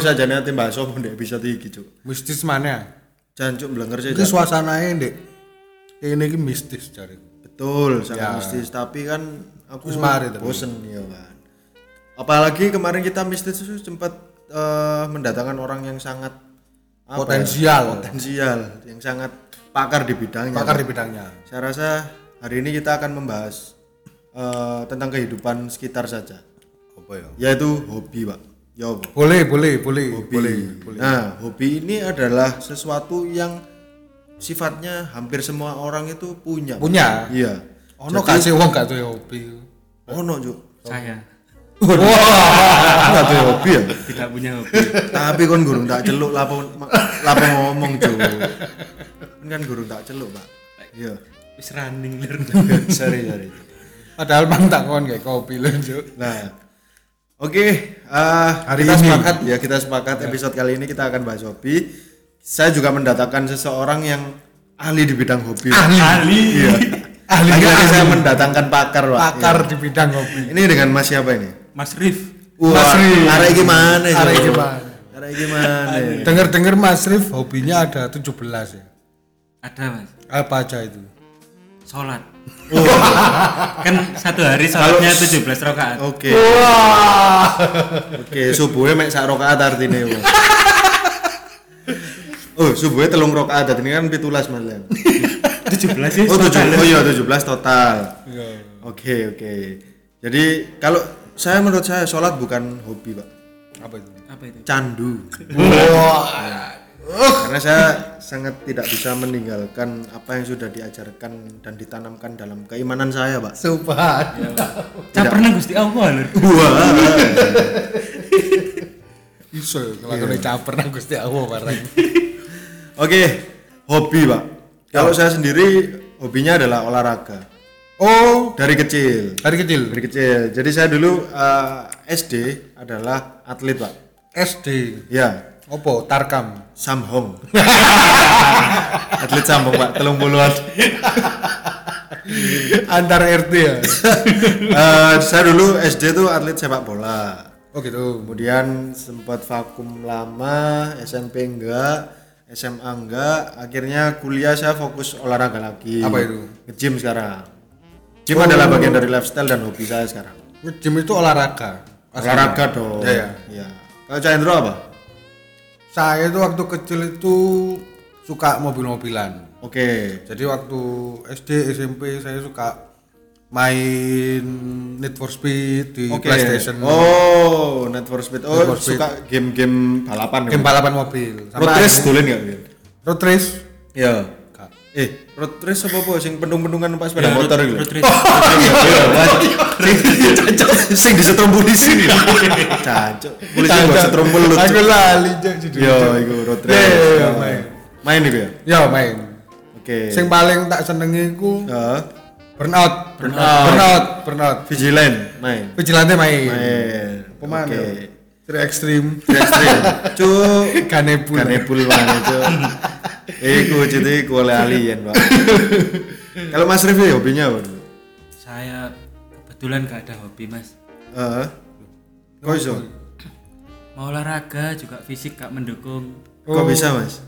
jadi nanti bahas apa di episode iki cuk Mistis mana? jangan cuk belenger sih Iki suasananya ndek ini iki mistis cari. betul sangat Ya. mistis tapi kan aku Wis mari tapi. bosen ya kan apalagi kemarin kita mistis itu sempat eh, mendatangkan orang yang sangat apa ya, Potensial. potensial yang sangat pakar di bidangnya Pakar di bidangnya. saya rasa hari ini kita akan membahas eh, tentang kehidupan sekitar saja Apa ya? yaitu hobi pak ya? Boleh, boleh, boleh, hobi. boleh, boleh. Nah, hobi ini adalah sesuatu yang sifatnya hampir semua orang itu punya. Punya. Iya. Ono kasih wong gak duwe hobi. Ono, Cuk. Saya Enggak tuh hobi ya. tidak punya hobi. Tapi kon gurung tak celuk lapo lapo ngomong, Cuk. Kan gurung tak celuk, Pak. Iya. Wis running lir. Sorry, sorry. Padahal mang tak kon kayak kopi lho, Cuk. Nah, oke, eh, hari Kita ini sepakat. ya kita sepakat episode kali ini kita akan bahas hobi. Saya juga mendatangkan seseorang yang ahli di bidang hobi. Pak. Ali. Iya. Ahli Lagi-lagi ahli. saya mendatangkan pakar, Pak. Pakar di bidang kopi. Ini dengan Mas siapa ini? Mas Rif. Wah, Rif. arek gimana sih? Arek gimana? Arek gimana? Dengar-dengar Mas Rif hobinya ada 17 ya. Ada Mas. Apa aja itu? Sholat. kan satu hari sholatnya 17 rakaat. Oke. Wah. Oke, subuhnya mek sak rakaat artine. Wak. Oh, subuhnya telung rakaat ini kan 17 Mas. Lem. 17 sih. Oh, tujuh, total. oh iya 17 total. Iya. Oke, oke. Jadi kalau saya menurut saya sholat bukan hobi, Pak. Apa itu? Apa itu? Candu. Wah. Karena saya sangat tidak bisa meninggalkan apa yang sudah diajarkan dan ditanamkan dalam keimanan saya, Pak. Subhan. Cak pernah Gusti Allah lur. Wah. Iso ya, kalau kena caper nang Gusti Allah barang. Oke, hobi, Pak. Kalau saya sendiri hobinya adalah olahraga Oh, dari kecil. dari kecil. Dari kecil. Jadi saya dulu eh, SD adalah atlet, Pak. SD. Ya, Opo? Tarkam. Samhong. atlet Samhong, Pak. Telung puluhan. Antar RT ya. Eh, saya dulu SD tuh atlet sepak bola. Oh gitu. Kemudian sempat vakum lama, SMP enggak, SMA enggak, akhirnya kuliah saya fokus olahraga lagi. Apa itu? Nge-gym sekarang. Gym adalah bagian dari lifestyle dan hobi saya sekarang. Gym itu olahraga. Olahraga dong. Ya, ya. Iya. Kalau Chandro apa? Saya itu waktu kecil itu suka mobil-mobilan. Oke. Jadi waktu SD SMP saya suka main Need for Speed di Oke. PlayStation. Oh, Need for Speed. Oh, Need for Speed. suka game-game balapan. Game ya? balapan mobil. Road race dulu enggak, Wil? Road race. Iya. Eh, road race apa apa sing pendung-pendungan pas sepeda motor gitu. Road race. Cancok, sing disetrum polisi. Cancok. Polisi gak setrum lu. Aku lali Cok, judulnya. Yo, iku road Iya, race. iya, Yo. main. Main iku ya? Ya main. Oke. Sing paling tak senengi ku Heeh. burnout. Burnout. Burnout. Burnout. Vigilant main. Vigilante main. Main. Pemana? Oke. Tri ekstrim. Ekstrim. Cuk. Kanebul. Kanebul mana, Cuk? Iku jadi oleh alien, Pak. Kalau Mas Rifki hobinya apa? Saya kebetulan gak ada hobi Mas. Heeh. Kok iso? Mau olahraga juga fisik gak mendukung. Kok bisa, Mas?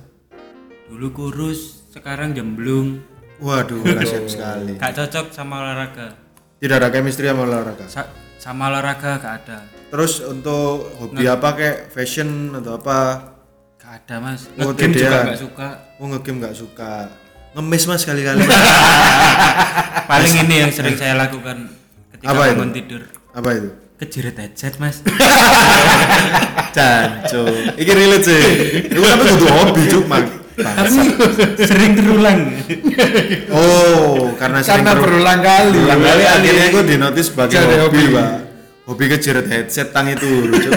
Dulu kurus, sekarang gemblung. Waduh, kasihan sekali. Gak cocok sama olahraga. Tidak ada chemistry sama olahraga. Sa- sama olahraga gak ada. Terus untuk hobi apa kayak fashion atau apa? Gak ada Mas. Oh, Ngegame juga gak suka. Oh ngegame nggak suka. Ngemis mas kali-kali. Paling ini yang sering saya lakukan ketika Apa itu? bangun tidur. apa itu? Kejeret headset Mas. Canco. Iki relate sih. Itu tapi kudu hobi cuk mang. Karena sering terulang. Oh, karena sering Karena beru- berulang kali. berulang kali akhirnya gue dinotis sebagai Jadi hobi, hobi. pak. Hobi kejeret headset tang itu, cuk.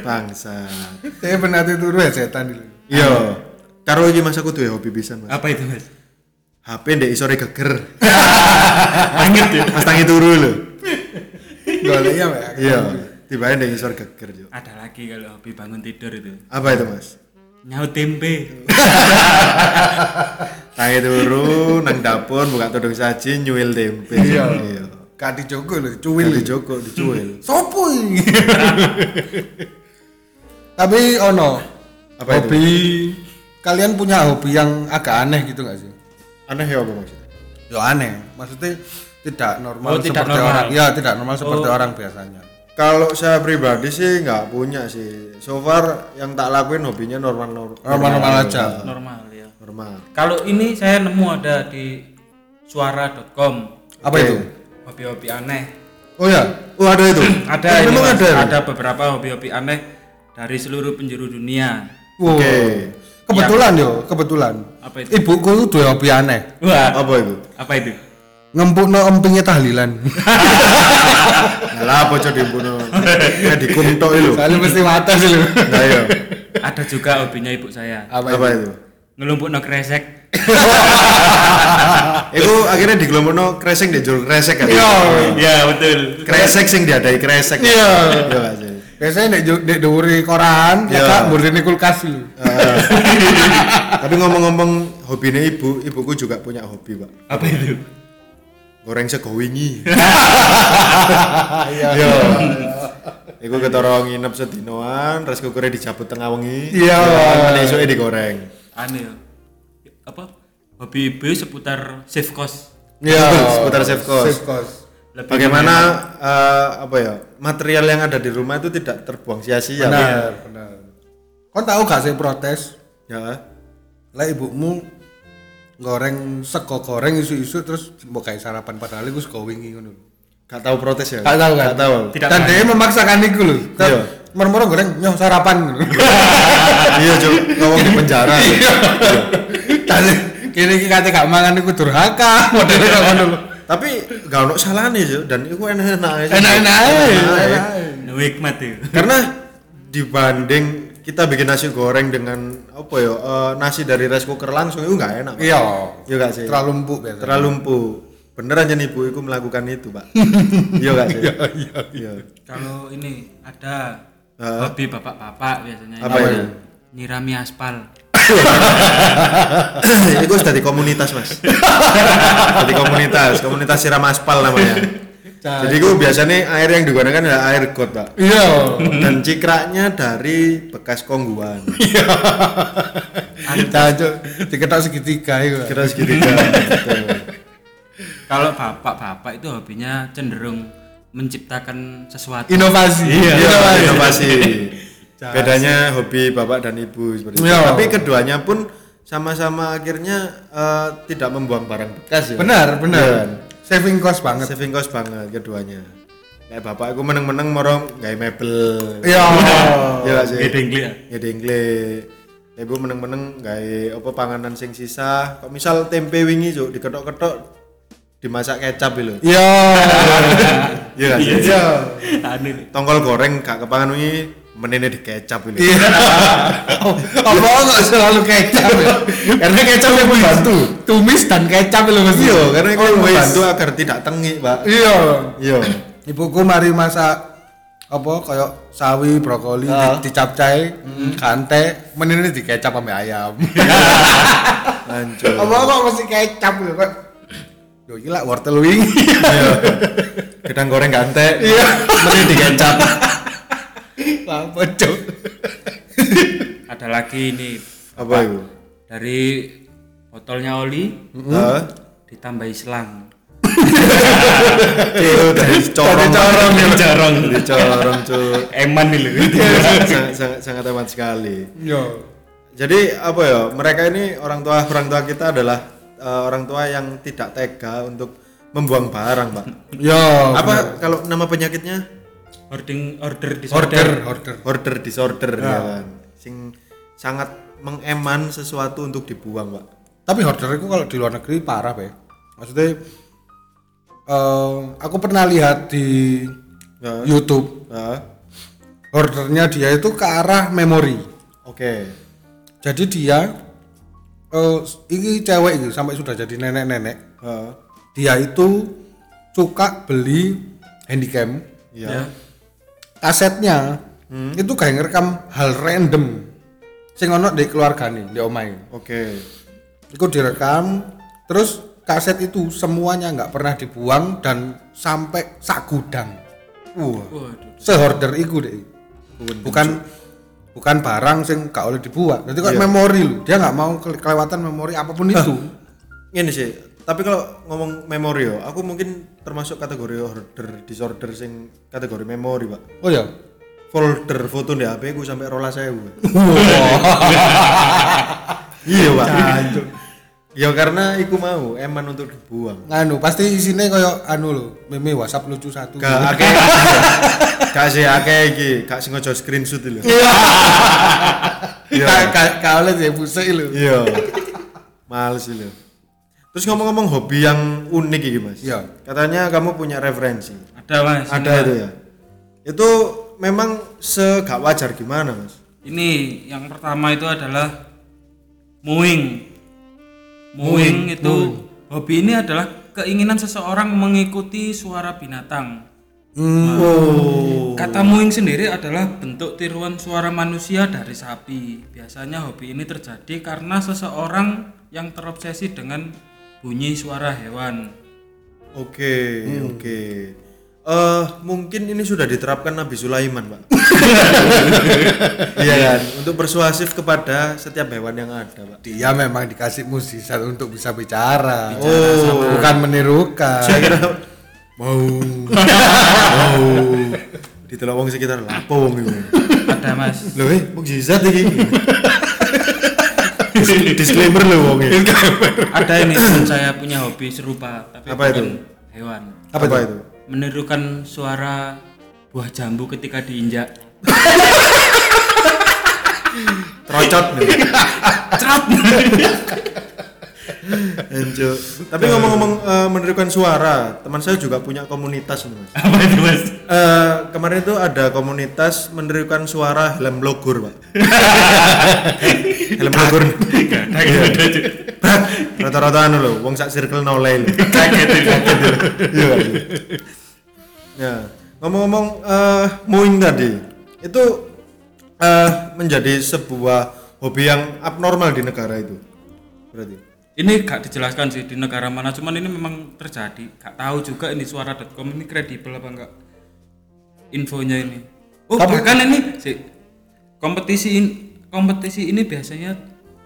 Bangsa. Saya pernah tidur ya setan itu. Iya. Karo iki mas aku tuh ya hobi bisa mas. Apa itu Mas? HP ndek isore geger. Angin ya. Mas tangi turu lho. Golek ya, Mbak. Iya. Tiba ndek isor geger cuk. Ada lagi kalau hobi bangun tidur itu. Apa itu mas? Nyaut tempe. Tangi turu nang dapur buka todong saji nyuil tempe. Iya. Iya. Gak dijogo lho, cuwil. Di Joko dicuil. Sopo iki? Tapi ono Apa itu? hobi kalian punya hobi yang agak aneh gitu nggak sih? Aneh ya apa maksudnya? Ya aneh, maksudnya tidak normal Oh, tidak seperti normal. orang. Ya, tidak normal seperti Oh. orang biasanya. Kalau saya pribadi sih nggak punya sih. So far yang tak lakuin hobinya normal normal. Normal-normal aja. Normal ya. Normal. Kalau ini saya nemu ada di suara.com Apa itu? hobi-hobi aneh. Oh ya, Oh ada itu. Ada Oh, ini memang Mas, ada. ada beberapa hobi-hobi aneh dari seluruh penjuru dunia. Wow. Oke. Kebetulan yo, kebetulan. Apa itu? Ibuku itu dua hobi aneh. Wah, Apa itu? apa itu? Ngempuk no empingnya tahlilan. Lah apa coba dibunuh? Ya dikuntok itu. Soalnya mesti mata sih lu. Nah iya. Ada juga hobinya ibu saya. Apa, Apa itu? Ngelumpuk no kresek. Itu akhirnya digelombono kresek di jual kresek kan? Iya. ya betul. Kresek sing diadai kresek. Iya. Iya? Biasanya nek dhuwuri koran, Iya. ya kak murni kulkas lu. Eh, Tapi ngomong-ngomong hobinya ibu, ibuku juga punya hobi pak. Apa itu? Goreng sego wingi. Iya. Iya. Iku ketara nginep sedinoan, terus kukurnya dijabut tengah wengi. Iya. Menesuke digoreng. Aneh. ya. Apa? Hobi ibu seputar safe cost. Iya. Seputar safe cost. Safe cost. Lebih Bagaimana eh, apa ya material yang ada di rumah itu tidak terbuang sia-sia. Benar, benar. Kau tahu gak sih protes? Ya. Lah ibumu goreng sego goreng isu-isu terus mau kayak sarapan padahal iku sego wingi ngono. Gak tahu protes ya? Gak tahu? Gak tahu. Tidak Dan tahu. dia memaksakan iku lho. Iya. Mermoro goreng nyoh sarapan iya, Cuk. Ngomong di penjara. Dan kene iki kate gak mangan iku durhaka modele kok ngono. Tapi gak ono salahnya Cuk. dan itu enak-enak aja. Enak-enak ae. Enak-enak aja. Itu. Karena dibanding kita bikin nasi goreng dengan apa ya eh, nasi dari rice cooker langsung itu nggak enak. Pak. Iya. Iya gak sih? Terlalu empuk biasa. Terlalu empuk. Bener aja nih ibu itu melakukan itu, Pak. Iya gak sih? Iya, iya. Kalau ini ada Heeh. hobi bapak-bapak biasanya. Apa Ini itu? Nyirami aspal. itu sudah di komunitas, Mas. Jadi komunitas, komunitas siram aspal namanya. Jadi itu biasanya air yang digunakan adalah air got, Pak. Iya. Dan cikraknya dari bekas kongguan. Diketok segitiga iku. Kira segitiga. Betul. Kalau bapak-bapak itu hobinya cenderung menciptakan sesuatu. Inovasi. Iya, inovasi. Bedanya hobi bapak dan ibu seperti itu. Iya. Tapi keduanya pun sama-sama akhirnya eh, tidak membuang barang bekas ya. Benar, benar. Iya. Saving cost banget. Saving cost banget keduanya. Kayak bapak aku meneng-meneng morong gawe mebel. Iya. Iya sih? Gedengli ya? Ya dengkle. Ibu meneng-meneng gawe apa panganan sing sisa. Kok misal tempe wingi juk diketok-ketok dimasak kecap lho. Iya. Iya sih? Iya. Anu Tongkol goreng gak kepangan wingi menene di kecap lho. Iya. Apa nggak selalu kecap ya? Karena kecap yang membantu. Tumis dan kecap itu mesti. Iya, karena itu Oh, membantu agar tidak tengik, Pak. Iya. Iya. Ibuku mari masak apa kayak sawi, brokoli, Ah. di, dicapcai, kante, menini di kecap sama ayam. Hancur. Apa kok mesti kecap lho kok. Yo gila wortel wing. Iya. Gedang goreng gante. Iya. Mending di kecap. Apa cok? ada lagi ini Apa itu? dari botolnya oli Heeh. ditambahi selang. Itu dari corong. corong, ya. Corong. Dari corong, Cuk. Eman nih lho. sangat, sangat, sangat amat sekali. Yo. Jadi apa ya? Mereka ini orang tua orang tua kita adalah eh, orang tua yang tidak tega untuk membuang barang, Pak. Yo. Apa kalau nama penyakitnya? Hoarding order Order, disorder. order. Order disorder ya kan. Sing sangat mengeman sesuatu untuk dibuang, Pak. Tapi order itu kalau di luar negeri parah, Be. Maksudnya eh, aku pernah lihat di Ya. YouTube Nah, ordernya dia itu ke arah memori. Oke. Jadi dia eh ini cewek ini sampai sudah jadi nenek-nenek. Heeh. Dia itu suka beli handycam, Iya. Ya. kasetnya itu kayak ngerekam hal random sing ono di keluarga nih di omai. Oke. Itu direkam, terus kaset itu semuanya nggak pernah dibuang dan sampai sak gudang. Wah, sehorder iku deh. Bukan bukan barang sing gak oleh dibuat. Jadi kok Iya. memori lu. Dia nggak mau ke- kelewatan memori apa pun itu. Ini sih, tapi kalau ngomong memori yo, aku mungkin termasuk kategori order disorder sing kategori memori, Pak. Oh ya. Folder foto di HP ku sampai rola saya Iya, Pak. Ya karena iku mau eman untuk dibuang. Nganu pasti isinya kayak anu lo, meme WhatsApp lucu satu. Gak akeh. Gak sih akeh iki, gak sengaja screenshot lho. Iya. Ka- ka- Ka oleh sih pusing lu. Iya. Males sih lho. Terus ngomong-ngomong hobi yang unik iki, Mas. Iya. Katanya kamu punya referensi. Ada mas. Ada itu ya. Itu memang segak wajar gimana, Mas? Ini yang pertama itu adalah mowing. Mowing itu hobi ini adalah keinginan seseorang mengikuti suara binatang. Oh. Kata mowing sendiri adalah bentuk tiruan suara manusia dari sapi. Biasanya hobi ini terjadi karena seseorang yang terobsesi dengan bunyi suara hewan. Oke, oke. Eh, mungkin ini sudah diterapkan Nabi Sulaiman, Pak. Iya kan, untuk persuasif kepada setiap hewan yang ada, Pak. Dia memang dikasih musisat untuk bisa bicara. Oh. bukan menirukan. Saya kira mau mau ditelok wong sekitar lapo wong iku. Ada mas. Lho eh mukjizat iki. Dis- Disclaimer lho wong e. Ada ini teman saya punya hobi serupa tapi Apa bukan itu? hewan. Apa, itu? Menirukan suara buah jambu ketika diinjak. Trocot nih. Cerat. Enjo. Tapi ngomong-ngomong eh, menirukan suara, teman saya juga punya komunitas nih, Mas. Apa itu mas? Eh, kemarin itu ada komunitas menirukan suara helm logor, Pak. helm logor. Iya. Brak, Rata-rata anu lho, wong sak circle nolai lho. Kaget itu. Iya. Ya, ngomong-ngomong eh mowing tadi, itu eh menjadi sebuah hobi yang abnormal di negara itu. Berarti. Ini gak dijelaskan sih di negara mana, cuman ini memang terjadi. Gak tahu juga ini suara.com ini kredibel apa enggak infonya ini. Oh, bahkan ini sih kompetisi in- kompetisi ini biasanya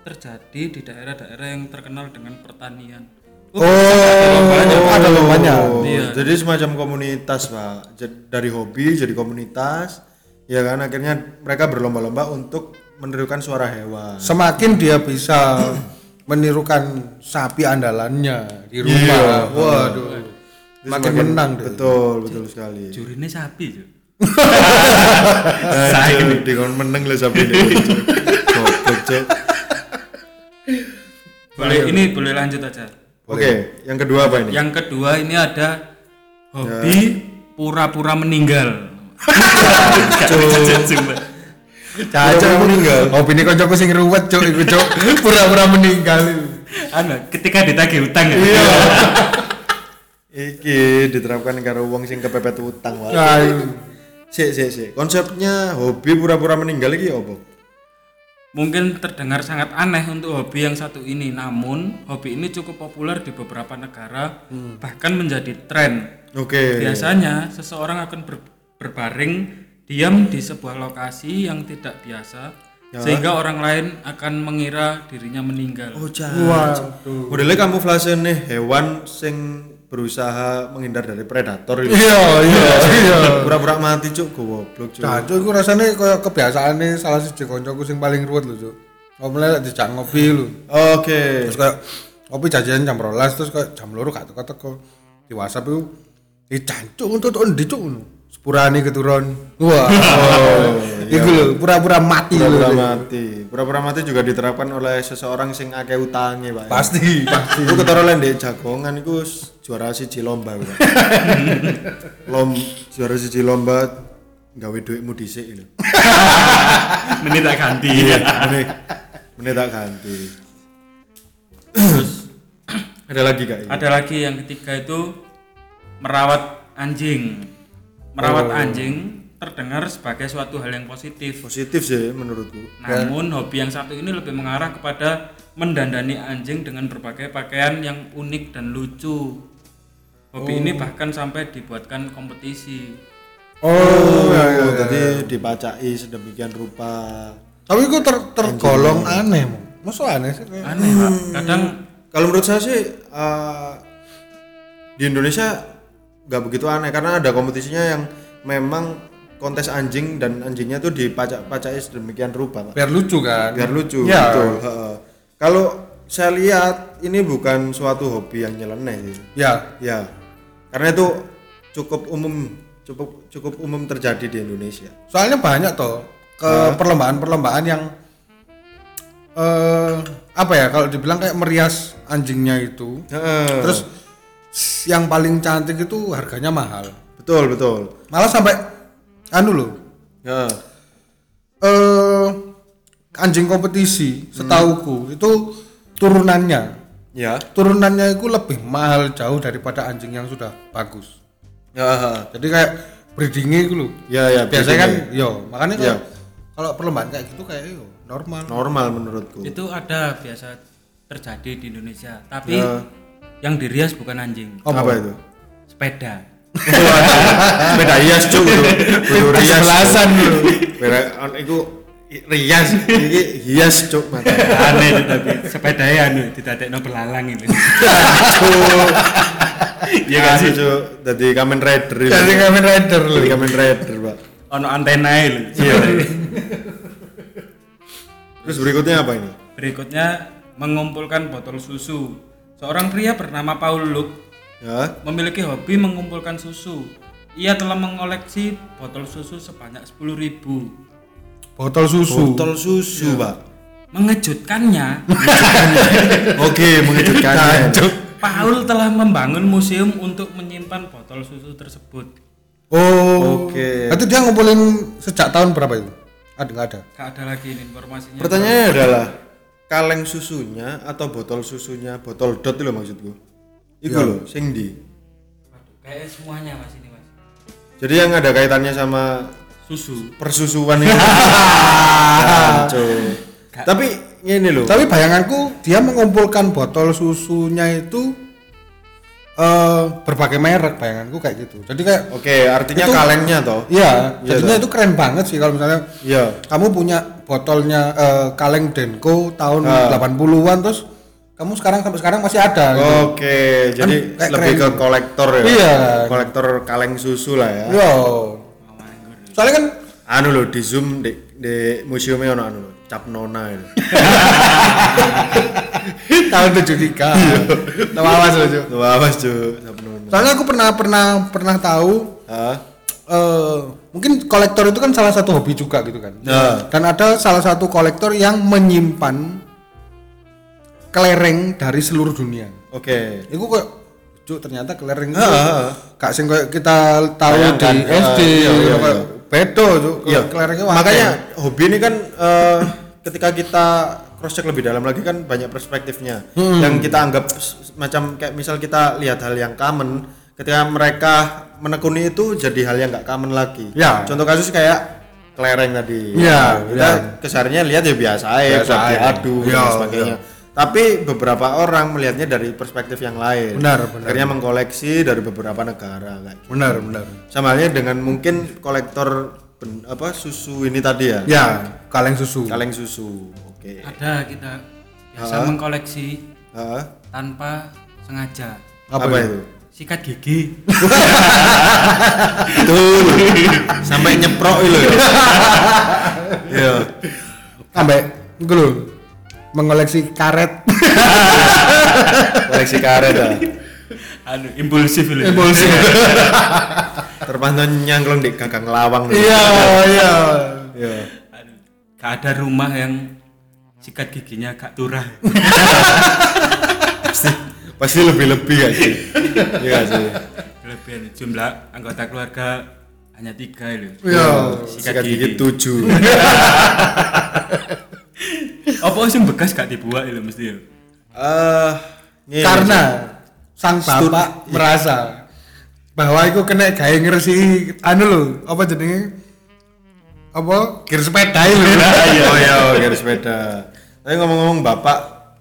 terjadi di daerah-daerah yang terkenal dengan pertanian. Oh, ada lombanya. Iya. Jadi semacam komunitas, Pak. Jad- Dari hobi jadi komunitas. Ya kan akhirnya mereka berlomba-lomba untuk menirukan suara hewan. Semakin dia bisa menirukan sapi andalannya di rumah. Iya. Waduh. Itu Makin menang deh. Betul, betul sekali. Jurine sapi. Saya di kon meneng lah sapi ini. Cuk. Boleh ini boleh lanjut aja. Oke, yang kedua apa ini? Yang kedua ini ada hobi pura-pura meninggal. Caca meninggal. Oh, ini kancaku sing ruwet, Cuk, iku, Cuk. Pura-pura meninggal. Anu, ketika ditagih utang ya. Iya. Iki diterapkan karo wong sing kepepet utang wae. Ayo. Sik, sik, sik. Konsepnya hobi pura-pura meninggal iki apa? Mungkin terdengar sangat aneh untuk hobi yang satu ini, namun hobi ini cukup populer di beberapa negara, bahkan menjadi tren. Oke. Biasanya seseorang akan ber- berbaring diam di sebuah lokasi yang tidak biasa, sehingga orang lain akan mengira dirinya meninggal. Oh, Waduh. Modelnya kamuflase nih hewan sing berusaha menghindar dari predator itu. Iya, iya, iya. Pura-pura mati cuk goblok cuk. Caca iku rasane kaya kebiasaane salah siji kancaku sing paling ruwet lho, Cuk. Ngomongnya lek dijak ngopi lho. Oke. Terus kayak ngopi jajan jam 12 terus kayak jam 2 gak teko-teko. Di WhatsApp itu di cancuk untuk ndi cuk ngono. Sepurane keturun. Wah. Iku lho, pura-pura mati lho. Pura-pura mati. Pura-pura mati juga diterapkan oleh seseorang sing akeh utange, Pak. Pasti, pasti. Iku ketara lek ndek jagongan iku s- juara siji lomba Pak. Lom juara siji lomba gawe duitmu dhisik lho. Ini tak ganti. Mene mene tak ganti. Terus Ada lagi Kak? ada lagi yang ketiga itu merawat anjing. Merawat anjing terdengar sebagai suatu hal yang positif. Positif sih menurutku. Namun hobi yang satu ini lebih mengarah kepada mendandani anjing dengan berbagai pakaian yang unik dan lucu. Hobi ini bahkan sampai dibuatkan kompetisi. Oh, iya, iya, iya. jadi dipacai sedemikian rupa. Tapi itu ter tergolong aneh. Masuk aneh sih? aneh pak kadang Kalau menurut saya sih eh, di Indonesia nggak begitu aneh karena ada kompetisinya yang memang kontes anjing dan anjingnya tuh dipacak-pacai sedemikian rupa, Pak. Biar lucu kan? biar lucu Ya. betul kalau saya lihat ini bukan suatu hobi yang nyeleneh sih. Ya. ya karena itu cukup umum cukup cukup umum terjadi di Indonesia Soalnya banyak toh ke perlombaan-perlombaan yang eh apa ya kalau dibilang kayak merias anjingnya itu. Heeh. Terus yang paling cantik itu harganya mahal. betul betul. Malah sampai anu loh. ya. Eh anjing kompetisi setauku itu turunannya. Ya. Turunannya itu lebih mahal jauh daripada anjing yang sudah bagus. Ya jadi kayak breedingnya itu loh ya ya biasanya kan yo makanya Iya. kalau kalau perlombaan kayak gitu kayak yo normal. Normal menurutku. Itu ada biasa terjadi di Indonesia tapi Ya. Yang dirias bukan anjing. Apa itu? sepeda. Beda hias cuk itu kudu rias beda on iku rias. Iki hias cuk mata aneh itu tapi sepeda ya anu didadekno belalang ini. Iya kan sih? Cuk dadi Kamen Rider itu. jadi Kamen Rider Dadi Kamen Rider pak. Ono antena lho. Iya terus berikutnya apa ini? Berikutnya mengumpulkan botol susu seorang pria bernama Paul Luke ya. memiliki hobi mengumpulkan susu. Ia telah mengoleksi botol susu sebanyak 10.000 botol susu? Botol susu pak. Mengejutkannya. Oke mengejutkan Paul telah membangun museum untuk menyimpan botol susu tersebut. Oh. Oke. itu dia ngumpulin sejak tahun berapa itu? Ada nggak ada? Gak ada lagi ini informasinya. Pertanyaannya adalah kaleng susunya atau botol susunya botol dot itu loh maksudku. Itu loh sing di kayak semuanya mas ini mas. Jadi yang ada kaitannya sama susu. persusuan itu Jancuk. tapi ini loh Tapi bayanganku dia mengumpulkan botol susunya itu eh berbagai merek bayanganku kayak gitu. Jadi kayak oke artinya Itu- kalengnya toh iya, Iya jadinya itu keren banget sih kalau misalnya iya kamu punya botolnya eh, kaleng Denko tahun Ah. 80-an terus kamu sekarang sampai sekarang masih ada gitu. oke jadi kayak lebih keren. ke kolektor ya Iya. kolektor kaleng susu lah ya Yo. Soalnya kan anu loh di zoom di, di museumnya ono anu loh cap nona itu tahun 73. Tahu awas loh, awas cuy cap nona Soalnya aku pernah pernah pernah tahu Hah? eh mungkin kolektor itu kan salah satu hobi juga gitu kan. Nah. Dan ada salah satu kolektor yang menyimpan kelereng dari seluruh dunia. oke Itu kok cuk ternyata kelereng itu Ah, ah. gak sing kayak kita tahu di ah, SD iya, iya, iya. bedo cuk Iya, kelerengnya makanya hobi ini kan eh, ketika kita cross check lebih dalam lagi kan banyak perspektifnya Hmm. yang kita anggap macam kayak misal kita lihat hal yang common ketika mereka menekuni itu jadi hal yang nggak common lagi Ya. contoh kasus kayak kelereng tadi Ya, kita ya. kesarinya lihat ya biasa aja. diadu Ya, dan sebagainya tapi beberapa orang melihatnya dari perspektif yang lain Benar, benar. akhirnya mengkoleksi dari beberapa negara kayak gitu. benar benar sama halnya dengan mungkin kolektor ben- apa susu ini tadi ya ya kaleng susu kaleng susu oke. Ada kita biasa mengkoleksi Hah? tanpa sengaja. Apa, Apa itu? sikat gigi. Betul. Sampai nyeprok itu ya Iya. sampai gue loh. Mengoleksi karet. Koleksi karet ya anu impulsif lho impulsif. Terpantau nyangklong di gagang lawang iya iya. Iya gak ada rumah yang sikat giginya gak turah. Pasti pasti lebih lebih ya sih iya nggak sih. Kelebihan jumlah anggota keluarga hanya tiga loh iya sikat gigi. tujuh. Apa sih bekas gak dibuat itu mesti ya? Eh ini karena sang bapak merasa bahwa itu kena gaya ngeresi anu loh apa jenenge? Apa? Kir sepeda itu. Oh iya garis sepeda tapi ngomong-ngomong bapak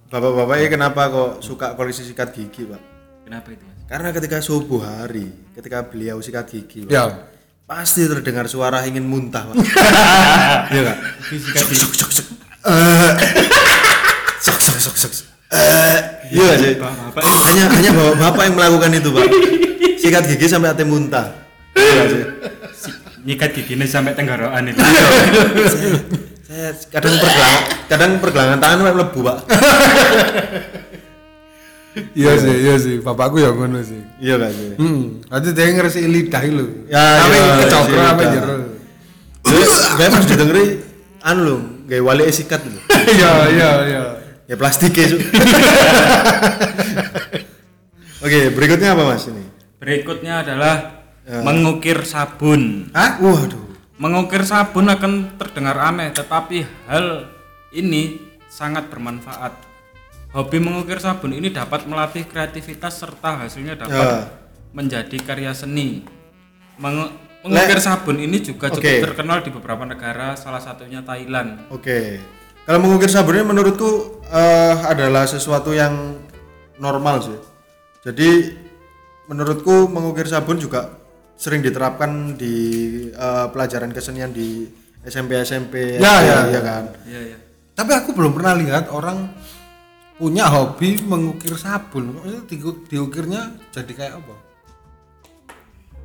bapak-bapak ini kenapa kok suka koleksi sikat gigi pak? Kenapa itu mas? Karena ketika subuh hari ketika beliau sikat gigi Pak, ya. pasti terdengar suara ingin muntah pak. Iya kak sok sok sok sok Eh. sok sok sok sok Eh. iya sih Bapak hanya hanya bapak bapak yang melakukan itu pak. Sikat gigi sampai ate muntah. Iya sih nyikat giginya sampai tenggorokan itu. saya kadang pergelangan kadang pergelangan tangan sampai melebu pak Iya sih, iya sih. Bapakku ya ngono sih. iya sih Hmm, nanti dia ngeresi lidah lho. Ya, Tapi iya, kecokro isi apa lidah. jero. Gue pas didengeri anu lho, gaya wali sikat lho. Iya, iya, iya. Ya plastik ya. Oke, berikutnya apa Mas ini? Berikutnya adalah Ya. mengukir sabun. Hah? Waduh. Mengukir sabun akan terdengar aneh, tetapi hal ini sangat bermanfaat. Hobi mengukir sabun ini dapat melatih kreativitas serta hasilnya dapat Ya. menjadi karya seni. Menge- mengukir sabun ini juga cukup Oke. terkenal di beberapa negara, salah satunya Thailand. Oke. Kalau mengukir sabun ini menurutku eh, adalah sesuatu yang normal sih. Jadi menurutku mengukir sabun juga sering diterapkan di eh, pelajaran kesenian di SMP SMP Ya, ya, ya ya. kan. Iya, iya. Tapi aku belum pernah lihat orang punya hobi mengukir sabun. Maksudnya diu- diukirnya jadi kayak apa?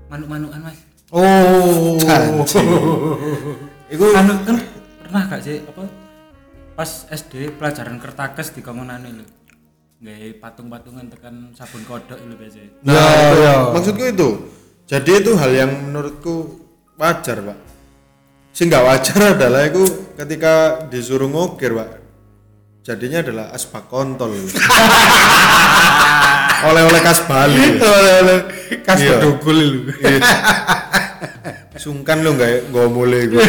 Manuk-manukan, Mas. Oh. Iku anu kan pernah gak sih apa pas SD pelajaran kertakes di komunan ini nggak patung-patungan tekan sabun kodok itu biasanya Nah, Ya, itu, ya. maksudku itu. Jadi itu hal yang menurutku wajar, Pak. Sing nggak wajar adalah itu ketika disuruh ngukir, Pak. Jadinya adalah asbak kontol. Oleh-oleh khas Bali. Oleh-oleh kas Iya. bedugul lu. Iya. Sungkan lu nggak nggak mulai gue.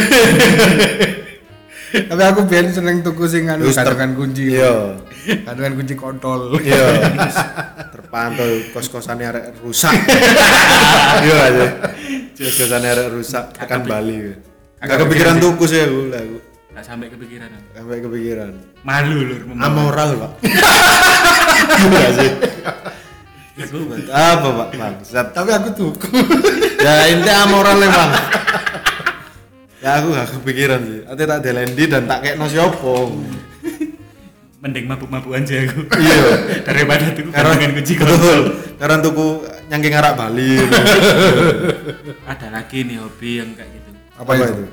Tapi aku biyen seneng tuku sing anu kandungan kunci. Iya. Kandungan kunci kontol. Iya. Terpantau kos-kosannya arek rusak. Iya aja. Kos-kosannya arek rusak tekan Bali. Gak kepikiran tuku sih aku lah aku. nggak sampai kepikiran. Sampai kepikiran. malu lur. Amoral, Pak. Iya sih. Apa, Pak? Bangsat. Tapi aku tuku. Ya inti amoral emang. Ya aku gak kepikiran sih. Ate tak delendi dan tak kayak nasi opo. mending mabuk-mabukan sih aku Iya. daripada tuh Karena kunci betul. konsol Karena tuku nyangking arak Bali. ada lagi nih hobi yang kayak gitu Apa itu?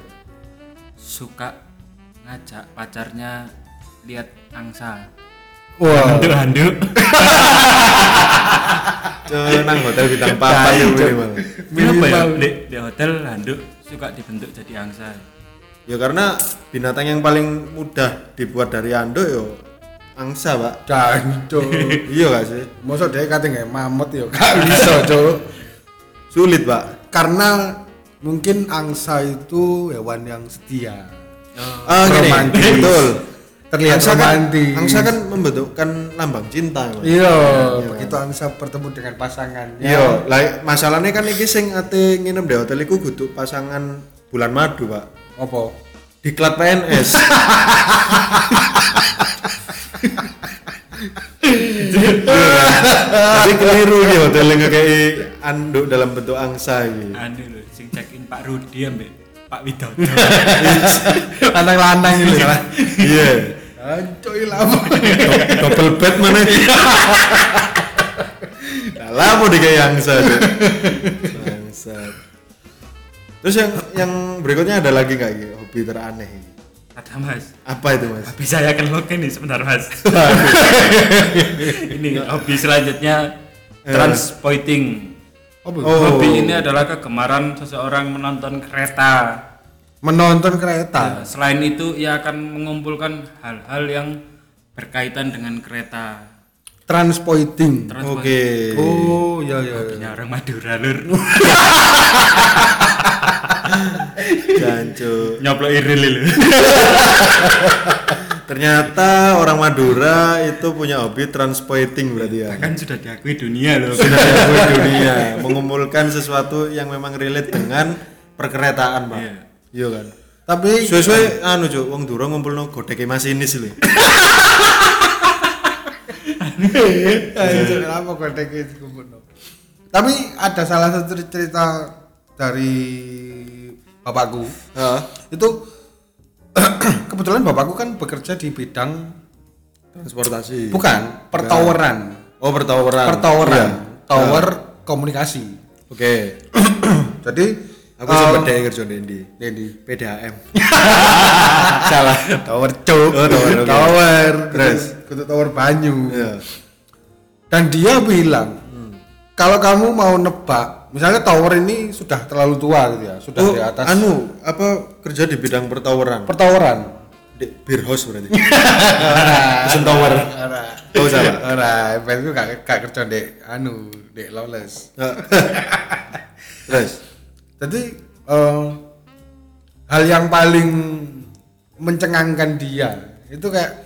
suka ngajak pacarnya lihat angsa Wah. handuk-handuk Cenang hotel bintang papan yang minimal. Kenapa ya? Di, di hotel handuk suka dibentuk jadi angsa. Ya karena binatang yang paling mudah dibuat dari anduk yo angsa, Pak. Jancu. Iya gak sih? Mosok dia kate nggak mamut ya gak bisa, Cuk. Sulit, Pak. Karena mungkin angsa itu hewan yang setia. Ah, gini, Romantis. betul. Terlihat angsa kan, romantis. angsa kan membentukkan lambang cinta, Mas. Iya, begitu angsa bertemu dengan pasangannya. Iya, lah masalahnya kan iki sing ate nginep di hotel iku kudu pasangan bulan madu, Pak. Apa? Diklat PNS. Jadi keliru nih hotel yang kayak anduk dalam bentuk angsa gitu. Anu lho, sing check in Pak Rudi ambek Pak Widodo. Lanang-lanang ini. Iya. Ancoy lama. Double bed mana? Lah mau di kayak angsa tuh. Bangsat. Terus yang yang berikutnya ada lagi nggak gitu hobi teraneh? ini? Ada Mas. Apa itu mas? Hobi saya akan login nih sebentar Mas. ini hobi selanjutnya transporting. Apa? Oh. Hobi ini adalah kegemaran seseorang menonton kereta. Menonton kereta. Selain itu, ia akan mengumpulkan hal-hal yang berkaitan dengan kereta. Transpoiting. Transport- Oke. Oh, iya iya. iya. Punya orang Madura lur. Jancu. Nyoplok iril. Ternyata orang Madura itu punya hobi transporting berarti ya. Kan sudah diakui dunia loh. Sudah diakui dunia mengumpulkan sesuatu yang memang relate dengan perkeretaan, Pak. Iya. Iya kan. Tapi Suwe-suwe anu cuk, wong Dura ngumpulno godheke masinis lho. Ayo, kenapa kumpulno? Tapi ada salah satu cerita dari bapakku. Heeh. itu kebetulan bapakku kan bekerja di bidang transportasi. Bukan pertoweran oh pertawaran. Pertoweran Iya. tower komunikasi. Oke. Jadi aku sempat deh kerja di Indi. Dendi PDAM salah. Tower cuk. Oh, tower, oke. tower. Terus? kudu tower banyu. Iya. dan dia bilang kalau kamu mau nebak misalnya tower ini sudah terlalu tua gitu ya sudah oh di atas. anu apa kerja di bidang pertawaran pertoweran. Di beer house berarti. Pesen tower. Oh salah ora. Pengen gak gak kerja di anu di lawless. Terus jadi eh, hal yang paling mencengangkan dia itu kayak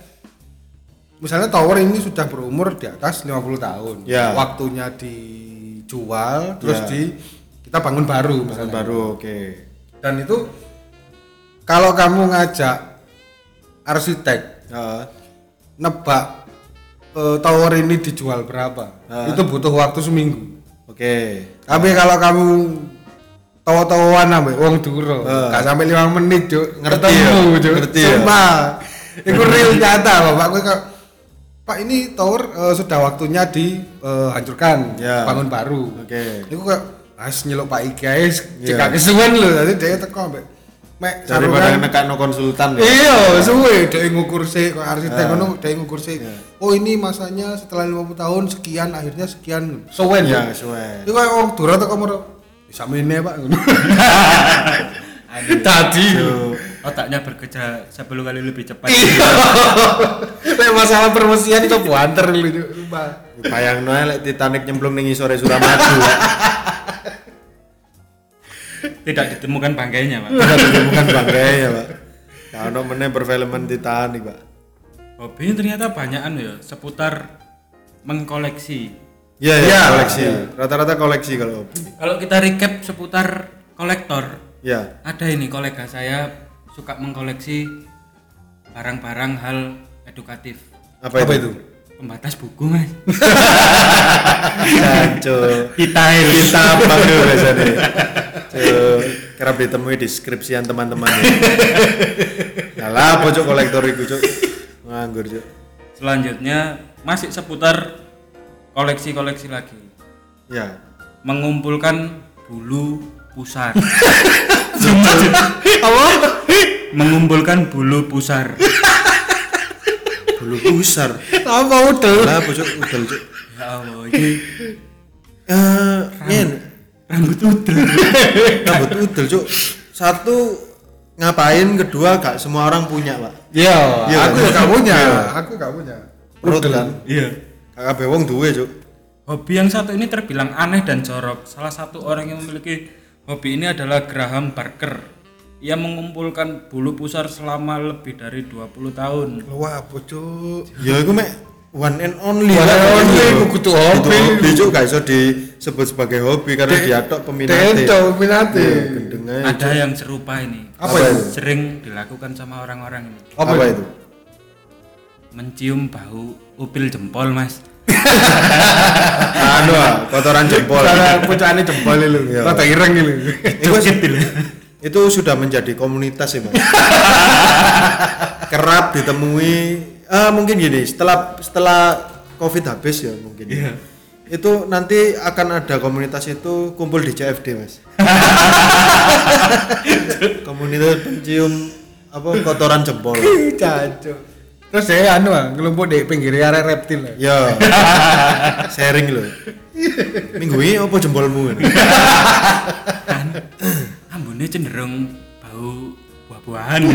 misalnya tower ini sudah berumur di atas 50 tahun Ya. waktunya dijual terus Ya. di kita bangun baru Pesen misalnya baru oke dan itu kalau kamu ngajak arsitek Heeh. nebak eh, tower ini dijual berapa Ah. itu butuh waktu seminggu oke tapi kalau kamu tawa-tawaan ambek wong duro Ah. gak sampai lima menit cuk Ngerti ketemu ya? cuk Ngerti ya? sumpah itu real nyata bapakku kok Pak ini tower eh, sudah waktunya dihancurkan Ya. bangun baru oke itu kok as nyeluk Pak Iki guys Iya. cekak kesuwen lho tadi dia teko ambek mek daripada nekakno konsultan ya Iya, suwe dia ngukur sih kok arsitek Ya. ngono dia ngukur sih. Ya. Oh, ini masanya setelah 50 tahun sekian akhirnya sekian. Suwen ya ya. suwe Itu kayak wong dura teko mero. Bisa mene, Pak. Tadi. otaknya bekerja 10 kali lebih cepat. Iya. Lek masalah permesian itu buanter lho, bayang noe lek Titanic nyemplung ning sore Suramadu. Tidak ditemukan bangkainya pak. Tidak ditemukan bangkainya pak. Kalau meneh perfilman Titanic pak. Hobinya ternyata banyak anu ya seputar mengkoleksi iya Iya. ya koleksi. Rata-rata koleksi kalau hobi kalau kita recap seputar kolektor ya ada ini kolega saya suka mengkoleksi barang-barang hal edukatif. Apa, Apa itu, itu? pembatas buku mas. Jancu detail kita apa biasanya? Kerap ditemui di skripsian teman-teman. Alah, pojok kolektor itu cuk? Nganggur cuk. Selanjutnya masih seputar koleksi-koleksi lagi. Ya. Mengumpulkan bulu pusar. Apa? mengumpulkan bulu pusar. Bulu pusar. Apa udah? lah pojok udel cuk. Ya Allah ini eh rambut. Udel. Rambut udel cuk. Satu ngapain? Kedua gak semua orang punya pak. Iya, Iya, aku kan? ya gak punya. Iya. Aku gak punya. perut kan? Iya kakak bewong duwe cuk. Hobi yang satu ini terbilang aneh dan jorok. Salah satu orang yang memiliki hobi ini adalah Graham Barker. Ia mengumpulkan bulu pusar selama lebih dari 20 tahun. Wah, bocok. ya itu mek. One and only. One and only, Itu. kudu hobi. Hobi cuk. Gak iso disebut sebagai hobi karena dia tok peminat Tento peminate. Gendeng aja, ada yang serupa ini. Apa itu? sering dilakukan sama orang-orang ini. Apa itu? mencium bau upil jempol mas anu ah, kotoran jempol pucane jempol lho. Iya. Rada ireng lho. itu, itu sudah menjadi komunitas ya mas kerap ditemui ah mungkin gini setelah setelah covid habis ya mungkin Iya. itu nanti akan ada komunitas itu kumpul di CFD mas komunitas pencium apa kotoran jempol Caco. Terus saya anu ah, ngelumpuk di pinggir area reptil. lah. ya sharing loh minggu ini apa jempolmu ini? kan ambune cenderung bau buah-buahan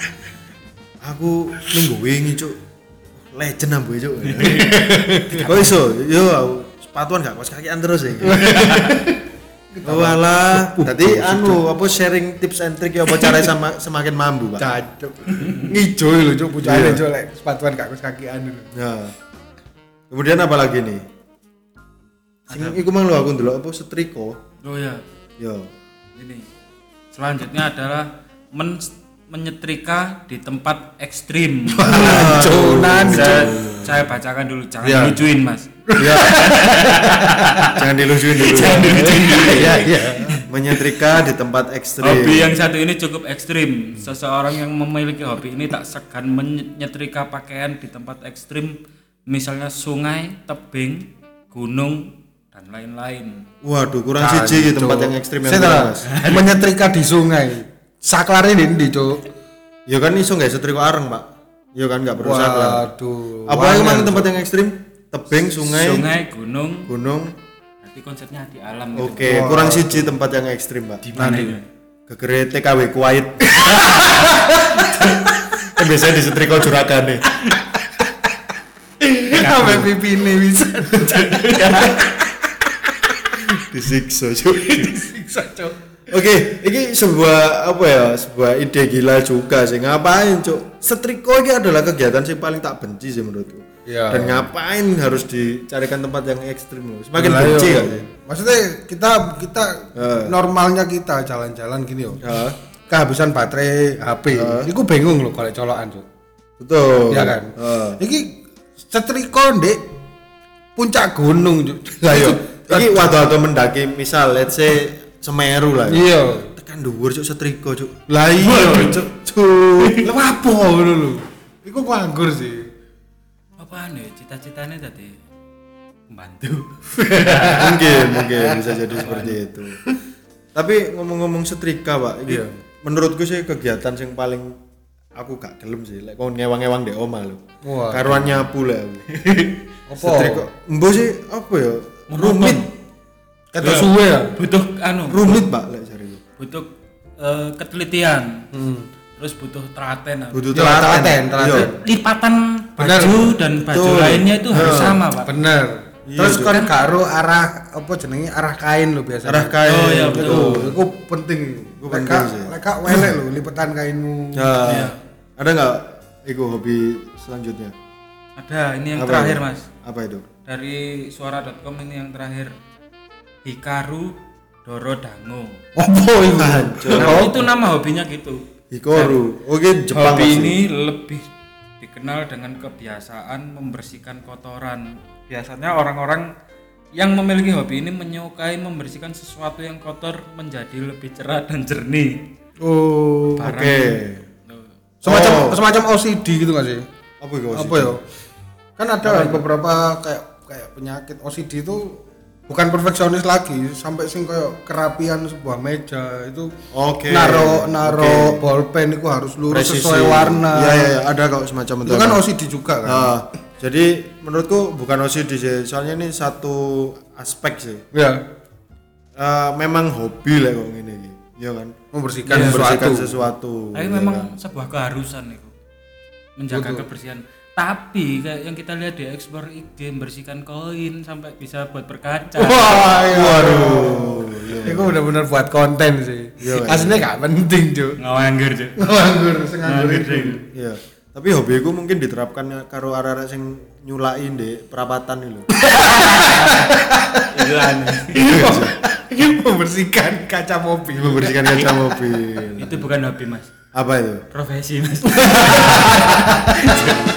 aku minggu wingi cuk legend ambu cuk kok iso yo aku sepatuan gak kos kakian terus ya Walah, tadi anu apa sharing tips and trick ya apa cara sama semakin mampu, Pak. Caco. Ngijo lho cuk pucane Iya. cuk lek sepatuan gak kus kakian lho. Ya. Kemudian apa lagi nih? Sing iku mang lho aku ndelok apa setrika. oh ya Yo. ini selanjutnya adalah men menyetrika di tempat ekstrim Cunan saya, saya bacakan dulu jangan Iya. lucuin mas Ya. Jangan dilucuin dulu. Jangan dilucuin dulu. Iya iya. menyetrika di tempat ekstrim. Hobi yang satu ini cukup ekstrim. Seseorang yang memiliki hobi ini tak segan menyetrika pakaian di tempat ekstrim, misalnya sungai, tebing, gunung, dan lain-lain. Waduh, kurang siji di tempat yang ekstrim yang menyetrika di sungai. Saklare ini ndi, Cuk? Ya kan iso nggak setrika areng, Pak. Ya kan nggak perlu saklar. Waduh. Apa yang mana tempat yang ekstrim? Tebing, sungai, Sungai, gunung, gunung. tapi konsepnya di alam gitu. Oke, kurang siji tempat yang ekstrim, Pak. Di mana itu? Gegere TKW Kuwait. kan biasanya disetrika juragan nih. Sampai pipi ini bisa. Disiksa, Cuk. Siksa, Cuk. Oke, ini sebuah apa ya, sebuah ide gila juga sih. Ngapain, Cuk? Setrika ini adalah kegiatan yang paling tak benci sih menurutku. Iya. Dan ngapain harus dicarikan tempat yang ekstrim loh? Semakin Lah, benci sih? Maksudnya kita kita Eh. normalnya kita jalan-jalan gini yo. Ya, Kehabisan baterai HP. Iku bingung loh kalau colokan, Cuk. betul. Iya kan? Heeh. Iki setrika ndek puncak gunung. Lah yo, iki waktu-waktu mendaki misal let's say Semeru lah. ya. Iya. Tekan dhuwur cuk setrika cuk. Lah iya, Cuk. Cuk. Lah apa ngono lho. Iku nganggur sih. Apa nih? Cita-citanya tadi membantu. mungkin, mungkin bisa jadi seperti itu. Tapi ngomong-ngomong setrika, Pak, iki Iya. menurutku sih kegiatan yang paling aku gak gelem sih, lek kon ngewang-ngewang di oma lho. Wah. Karuan nyapu lah aku. Apa? Setrika. Embo sih apa ya? Rumit, Kata suwe ya. Butuh anu, rumit, Pak, lek jariku. butuh eh, ketelitian. Terus butuh telaten. aku. Butuh Ya, telaten, telaten. Iya. Lipatan Benar. baju dan baju Betul. lainnya itu harus sama, Pak. Bener. Iya, Terus kan karo arah apa jenenge arah kain lho biasanya. Arah kain. Oh, iya, betul. itu penting. Leka, penting sih. leka welek lho lipetan kainmu. Ya. Iya. Ada nggak iku hobi selanjutnya? Ada, ini yang Apa terakhir, itu? Mas. Apa itu? Dari suara.com ini yang terakhir. Hikaru Doro Dango. Apa itu? Nah, itu nama hobinya gitu. Hikoru. Oke, Jepang Hobi ini lebih dikenal dengan kebiasaan membersihkan kotoran. Biasanya orang-orang yang memiliki hobi ini menyukai membersihkan sesuatu yang kotor menjadi lebih cerah dan jernih. Oh. Oke. Tuh. Semacam Oh. semacam OCD gitu gak sih? Apa itu? Apa ya? Kan ada beberapa kayak kayak penyakit OCD itu bukan perfeksionis lagi sampai sing kayak kerapian sebuah meja itu Oke. naro naro Oke. bolpen itu harus lurus Presisi. sesuai warna Iya, iya, iya, ada kok semacam itu kan OCD juga kan Ah, jadi menurutku bukan OCD sih, soalnya ini satu aspek sih. ya Eh, memang hobi lah kok ini, ya kan? membersihkan Membersihkan sesuatu sesuatu. Tapi ya memang kan? sebuah keharusan itu menjaga kebersihan. Tapi kayak yang kita lihat di ekspor IG membersihkan koin sampai bisa buat berkaca. wah iya. Waduh. itu benar-benar buat konten sih Iya, aslinya gak penting cuy Ngawanggur cuy. nganggur senganggur itu Iya. Tapi hobiku mungkin diterapkan karo arek-arek sing nyulain di perapatan itu. Itu aneh. membersihkan kaca mobil Membersihkan kaca mobil. Itu bukan hobi mas, Apa itu? profesi mas.